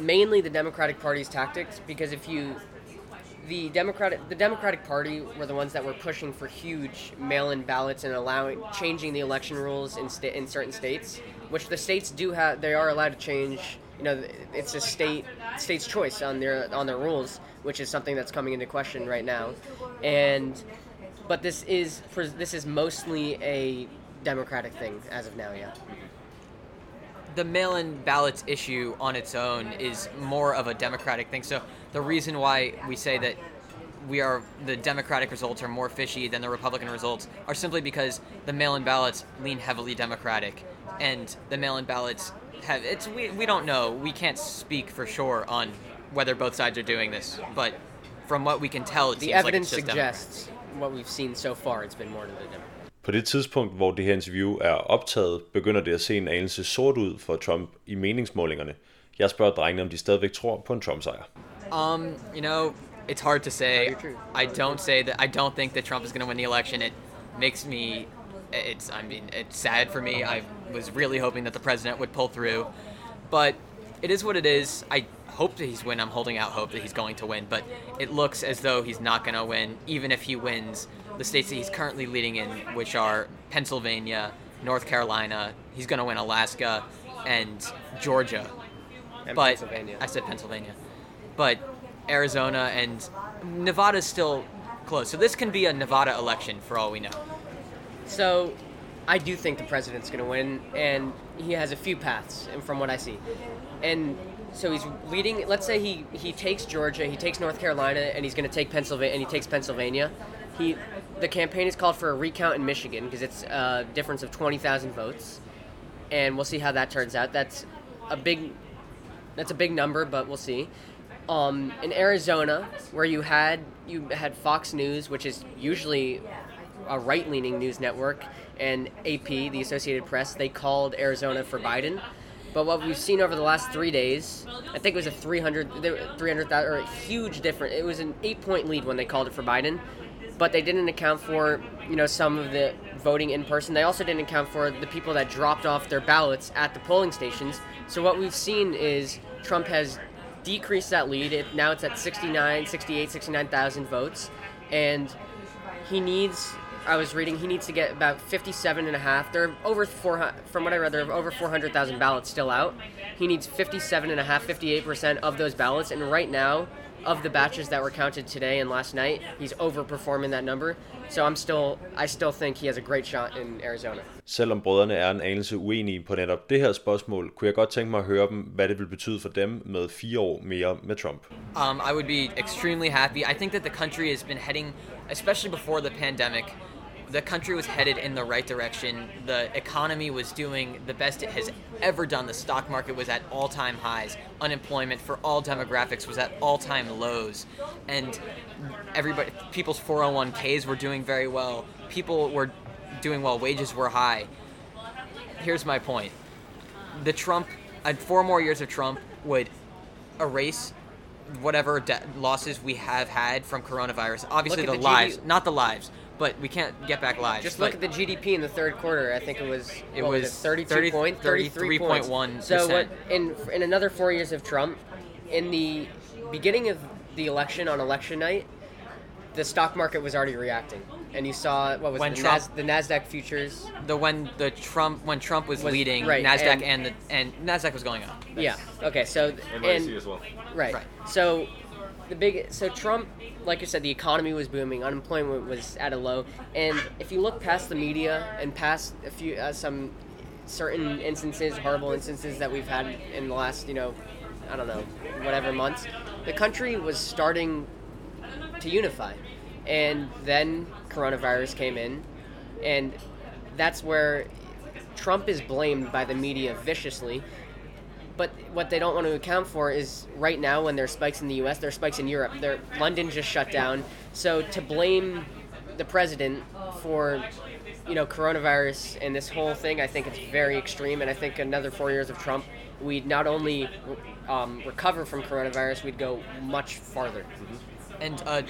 Speaker 11: mainly the Democratic Party's tactics because if you the Democratic the Democratic Party were the ones that were pushing for huge mail-in ballots and allowing changing the election rules in sta- in certain states, which the states do have they are allowed to change. You know, it's a state state's choice on their on their rules, which is something that's coming into question right now. And but this is this is mostly a Democratic thing as of now, yeah.
Speaker 10: The mail-in ballots issue on its own is more of a democratic thing. So the reason why we say that we are the democratic results are more fishy than the republican results are simply because the mail-in ballots lean heavily democratic and the mail-in ballots have it's we, we don't know we can't speak for sure on whether both sides are doing this but from what we can tell it
Speaker 11: The
Speaker 10: seems like
Speaker 11: evidence
Speaker 10: it's just Democrat.
Speaker 11: suggests what we've seen so far. It's been more to the Democrats.
Speaker 1: På det tidspunkt, hvor det her interview er optaget, begynder det at se en anelse sort ud for Trump i meningsmålingerne. Jeg spørger drengene, om de stadigvæk tror på en Trump-sejr.
Speaker 10: Um, you know, it's hard to say. I don't say that. I don't think that Trump is going to win the election. It makes me. It's. I mean, it's sad for me. I was really hoping that the president would pull through, but it is what it is. I hope that he's win. I'm holding out hope that he's going to win, but it looks as though he's not going to win. Even if he wins, the states that he's currently leading in, which are Pennsylvania, North Carolina, he's going to win Alaska, and Georgia.
Speaker 11: And
Speaker 10: but
Speaker 11: Pennsylvania.
Speaker 10: I said Pennsylvania, but Arizona and Nevada's still close. So this can be a Nevada election for all we know.
Speaker 11: So, I do think the president's going to win, and he has a few paths, and from what I see, and so he's leading. Let's say he he takes Georgia, he takes North Carolina, and he's going to take Pennsylvania, and he takes Pennsylvania. He, the campaign is called for a recount in Michigan because it's a difference of twenty thousand votes, and we'll see how that turns out. That's a big, that's a big number, but we'll see. Um, in Arizona, where you had you had Fox News, which is usually a right-leaning news network, and AP, the Associated Press, they called Arizona for Biden. But what we've seen over the last three days, I think it was a 300, there- 300,000, or a huge difference. It was an eight-point lead when they called it for Biden, but they didn't account for, you know, some of the voting in person. They also didn't account for the people that dropped off their ballots at the polling stations. So what we've seen is Trump has decreased that lead. It, now it's at 69, 68, 69,000 votes, and he needs I was reading he needs to get about 57 and a half. There are over 400 from what I read there are over 400,000 ballots still out. He needs 57 and a half, 58% of those ballots and right now of the batches that were counted today and last night, he's overperforming that number. So I'm still I still think he has a great shot in Arizona.
Speaker 1: Selvom brødrene er en anelse uenige på netop det her spørgsmål, kunne jeg godt tænke mig at høre dem, hvad det vil betyde for dem med fire år mere med Trump.
Speaker 10: Um, I would be extremely happy. I think that the country has been heading, especially before the pandemic, the country was headed in the right direction. The economy was doing the best it has ever done. The stock market was at all time highs. Unemployment for all demographics was at all time lows. And everybody, people's 401ks were doing very well. People were doing well. Wages were high. Here's my point the Trump, uh, four more years of Trump would erase whatever de- losses we have had from coronavirus. Obviously, the,
Speaker 11: the
Speaker 10: lives,
Speaker 11: GD
Speaker 10: not the lives, but we can't get back lives.
Speaker 11: Just
Speaker 10: but
Speaker 11: look at the GDP in the third quarter. I think it was
Speaker 10: It
Speaker 11: what
Speaker 10: was
Speaker 11: it, 32
Speaker 10: 30
Speaker 11: point, 33 points.
Speaker 10: 33.1%.
Speaker 11: So what in in another 4 years of Trump in the beginning of the election on election night the stock market was already reacting. And you saw what was
Speaker 10: When
Speaker 11: it, the,
Speaker 10: Trump-
Speaker 11: Nas- the Nasdaq futures
Speaker 10: the when the Trump when Trump was,
Speaker 11: Was-
Speaker 10: leading
Speaker 11: right,
Speaker 10: Nasdaq
Speaker 11: and-
Speaker 10: and, the and Nasdaq was going up.
Speaker 11: Yeah. Okay. So
Speaker 12: NYSE as well.
Speaker 11: Right.
Speaker 10: Right.
Speaker 11: So the big so Trump, like you said, the economy was booming, unemployment was at a low, and if you look past the media and past a few uh, some certain instances, horrible instances that we've had in the last, you know, I don't know, whatever months, the country was starting to unify. And then coronavirus came in, and that's where Trump is blamed by the media viciously. But what they don't want to account for is right now when there's spikes in the U.S., there are spikes in Europe. London just shut down. So to blame the president for, you know, coronavirus and this whole thing, I think it's very extreme. And I think another four years of Trump, we'd not only um, recover from coronavirus, we'd go much farther.
Speaker 10: And uh,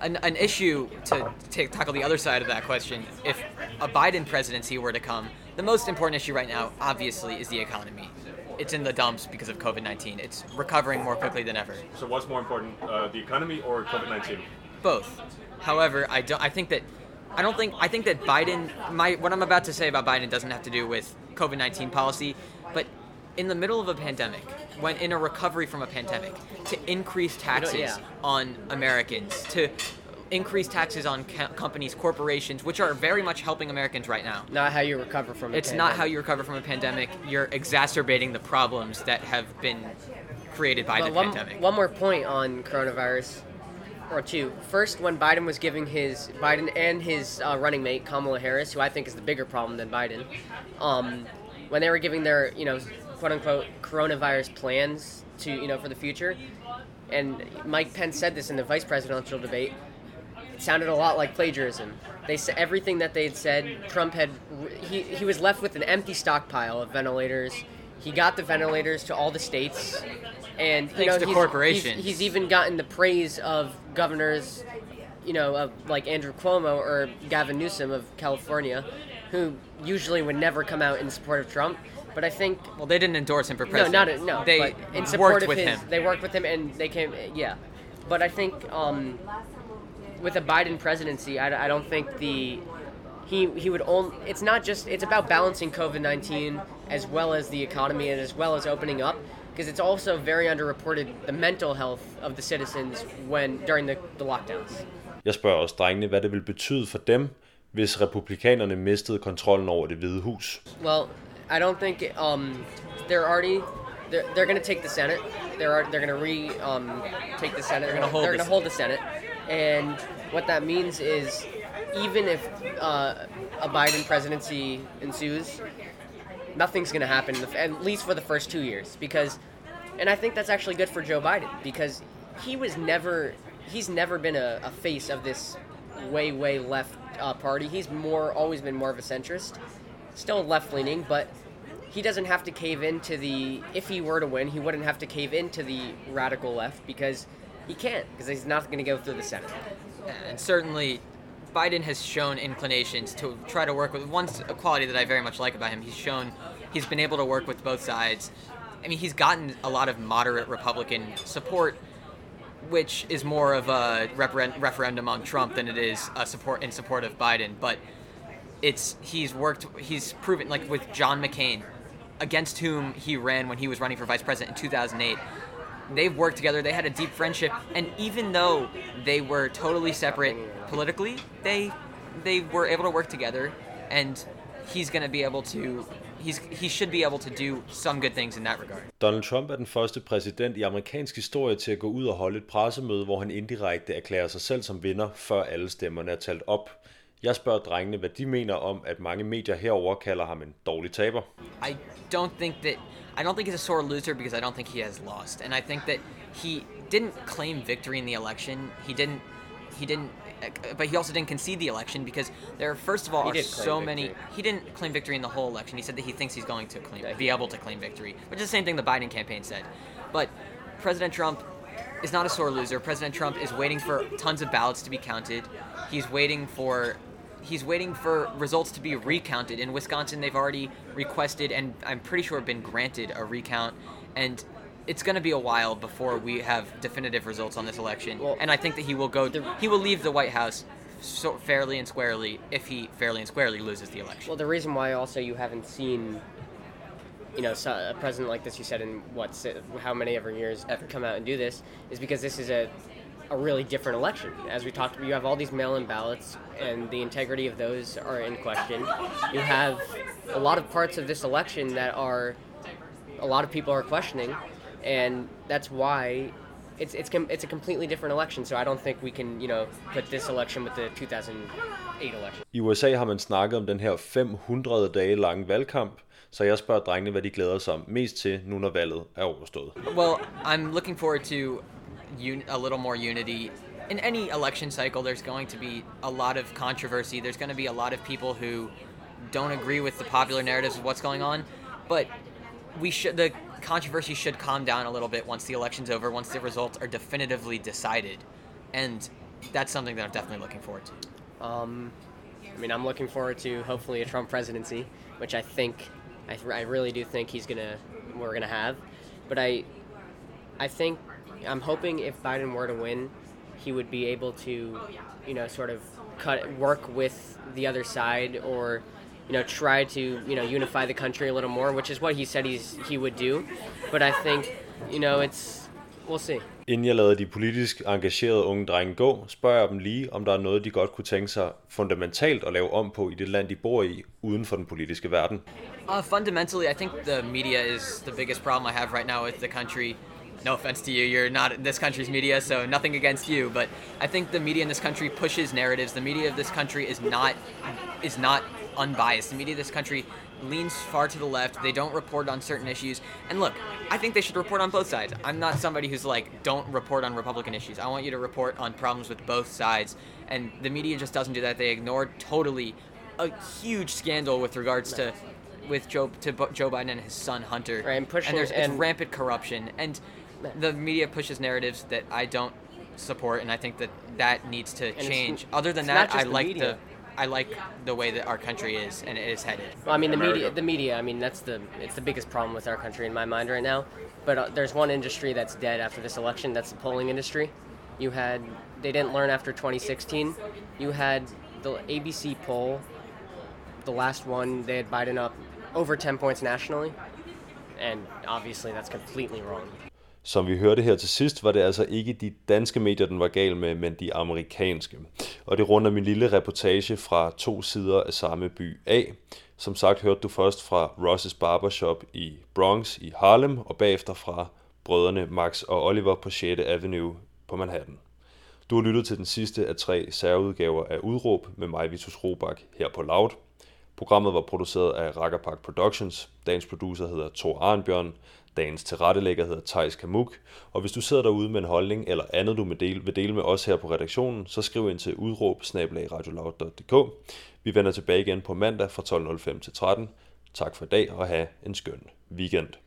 Speaker 10: an, an issue to take, tackle the other side of that question if a Biden presidency were to come, the most important issue right now, obviously, is the economy. It's in the dumps because of COVID 19. It's recovering more quickly than ever.
Speaker 12: So what's more important, uh, the economy or COVID nineteen?
Speaker 10: Both. However, I don't. I think that. I don't think. I think that Biden. My what I'm about to say about Biden doesn't have to do with COVID 19 policy, but in the middle of a pandemic, when in a recovery from a pandemic, to increase taxes
Speaker 11: yeah.
Speaker 10: on Americans, to increase taxes on co- companies, corporations, which are very much helping Americans right now.
Speaker 11: Not how you recover from a
Speaker 10: It's not how you recover from a pandemic. You're exacerbating the problems that have been created by
Speaker 11: But
Speaker 10: the
Speaker 11: one,
Speaker 10: pandemic.
Speaker 11: one more point on coronavirus, or two. First, when Biden was giving his Biden and his uh, running mate Kamala Harris, who I think is the bigger problem than Biden, um, when they were giving their you know quote unquote coronavirus plans to you know for the future, and Mike Pence said this in the vice presidential debate. It sounded a lot like plagiarism. They said everything that they'd said. Trump had he he was left with an empty stockpile of ventilators. He got the ventilators to all the states, and you
Speaker 10: Thanks
Speaker 11: know
Speaker 10: to
Speaker 11: he's,
Speaker 10: corporations.
Speaker 11: He's, he's even gotten the praise of governors, you know, of like Andrew Cuomo or Gavin Newsom of California, who usually would never come out in support of Trump. But I think
Speaker 10: well, they didn't endorse him for president.
Speaker 11: no, not no.
Speaker 10: They
Speaker 11: in support
Speaker 10: worked
Speaker 11: of
Speaker 10: with
Speaker 11: his,
Speaker 10: him.
Speaker 11: They worked with him, and they came. Yeah, but I think um, with a Biden presidency, I, I don't think the he he would only. It's not just. It's about balancing COVID nineteen as well as the economy and as well as opening up. Because it's also very underreported the mental health of the citizens when during the, the lockdowns.
Speaker 1: Jeg spørger også drengene, hvad det vil betyde for dem, hvis republikanerne mistede kontrollen over det hvide hus.
Speaker 11: Well, I don't think um, they're already they're, they're going to take the Senate. They're they're going to re um, take the Senate.
Speaker 10: They're gonna hold
Speaker 11: They're going to hold the Senate, and what that means is even if uh, a Biden presidency ensues, nothing's going to happen at least for the first two years because, and I think that's actually good for Joe Biden because he was never he's never been a, a face of this way way left uh, party. He's more always been more of a centrist, still left leaning, but he doesn't have to cave into the. If he were to win, he wouldn't have to cave into the radical left because he can't because he's not going to go through the Senate.
Speaker 10: and certainly Biden has shown inclinations to try to work with one quality that I very much like about him. He's shown he's been able to work with both sides. I mean, he's gotten a lot of moderate Republican support, which is more of a referen- referendum on Trump than it is a support in support of Biden. But it's he's worked he's proven like with John McCain, against whom he ran when he was running for vice president in 2008 they've worked together they had a deep friendship and even though they were totally separate politically they they were able to work together and he's going to be able to he's he should be able to do some good things in that regard
Speaker 1: Donald Trump er den første præsident i amerikansk historie til at gå ud og holde et pressemøde, hvor han indirekte erklærer sig selv som vinder, før alle stemmerne er talt op. Jeg spørger drengene, hvad de mener om, at mange medier herover kalder ham en dårlig taber.
Speaker 10: I don't think that I don't think he's a sore loser because I don't think he has lost, and I think that he didn't claim victory in the election. He didn't. He didn't. But he also didn't concede the election because there, first of all,
Speaker 11: He
Speaker 10: are
Speaker 11: did claim
Speaker 10: so many.
Speaker 11: victory.
Speaker 10: He didn't claim victory in the whole election. He said that he thinks he's going to claim, be able to claim victory, which is the same thing the Biden campaign said. But President Trump is not a sore loser. President Trump is waiting for tons of ballots to be counted. He's waiting for he's waiting for results to be recounted. In Wisconsin, they've already requested and I'm pretty sure been granted a recount and it's going to be a while before we have definitive results on this election. and I think that he will go he will leave the White House so fairly and squarely if he fairly and squarely loses the election.
Speaker 11: Well, the reason why also you haven't seen, you know, a president like this, you said in what how many ever years ever come out and do this is because this is a a really different election. As we talked about, you have all these mail-in ballots, and the integrity of those are in question. You have a lot of parts of this election that are a lot of people are questioning, and that's why it's it's com- it's a completely different election. So I don't think we can you know put this election with the 2008 election.
Speaker 1: I USA har man snakket om den her 500 dage lange valgkamp, så jeg spørger drengene, hvad de glæder sig mest til, nu når valget er overstået.
Speaker 10: Well, I'm looking forward to un- a little more unity. In any election cycle, there's going to be a lot of controversy. There's going to be a lot of people who don't agree with the popular narratives of what's going on, but we should the controversy should calm down a little bit once the election's over, once the results are definitively decided, and that's something that I'm definitely looking forward to.
Speaker 11: Um, I mean, I'm looking forward to hopefully a Trump presidency, which I think, I, I really do think he's gonna, we're gonna have. But I, I think, I'm hoping if Biden were to win, he would be able to, you know, sort of cut work with the other side or, you know, try to you know unify the country a little more, which is what he said he's he would do. But I think, you know, it's we'll see.
Speaker 1: Inden jeg lader de politisk engagerede unge drenge gå, spørger jeg dem lige, om der er noget, de godt kunne tænke sig fundamentalt at lave om på i det land, de bor i, uden for den politiske verden.
Speaker 10: Uh, fundamentally, I think the media is the biggest problem I have right now with the country. No offense to you, you're not this country's media, so nothing against you. But I think the media in this country pushes narratives. The media of this country is not is not unbiased. The media of this country leans far to the left. They don't report on certain issues. And look, I think they should report on both sides. I'm not somebody who's like, don't report on Republican issues. I want you to report on problems with both sides. And the media just doesn't do that. They ignore totally a huge scandal with regards to with Joe to Joe Biden and his son Hunter.
Speaker 11: Right, and pushing-
Speaker 10: there's it's
Speaker 11: and-
Speaker 10: rampant corruption and the media pushes narratives that I don't support and I think that that needs to
Speaker 11: it's-
Speaker 10: change. Other than that, I
Speaker 11: just the
Speaker 10: like
Speaker 11: media.
Speaker 10: the I like the way that our country is and it is headed.
Speaker 11: Well, I mean, the media, the media. I mean, that's the it's the biggest problem with our country in my mind right now. But uh, there's one industry that's dead after this election. That's the polling industry. You had they didn't learn after 2016. You had the ABC poll, the last one. They had Biden up over 10 points nationally, and obviously that's completely wrong.
Speaker 1: Som vi hørte her til sidst, var det altså ikke de danske medier, den var gal med, men de amerikanske. Og det runder min lille reportage fra to sider af samme by af. Som sagt hørte du først fra Ross's Barbershop i Bronx i Harlem, og bagefter fra brødrene Max og Oliver på 6. Avenue på Manhattan. Du har lyttet til den sidste af tre særudgaver af Udråb med mig, Vitus Robak, her på Loud. Programmet var produceret af Rakkerpark Productions. Dagens producer hedder Thor Arnbjørn. Dagens tilrettelægger hedder Tejs Kamuk. Og hvis du sidder derude med en holdning eller andet, du vil dele, vil dele med os her på redaktionen, så skriv ind til udråb Vi vender tilbage igen på mandag fra 12.05 til 13. Tak for i dag og have en skøn weekend.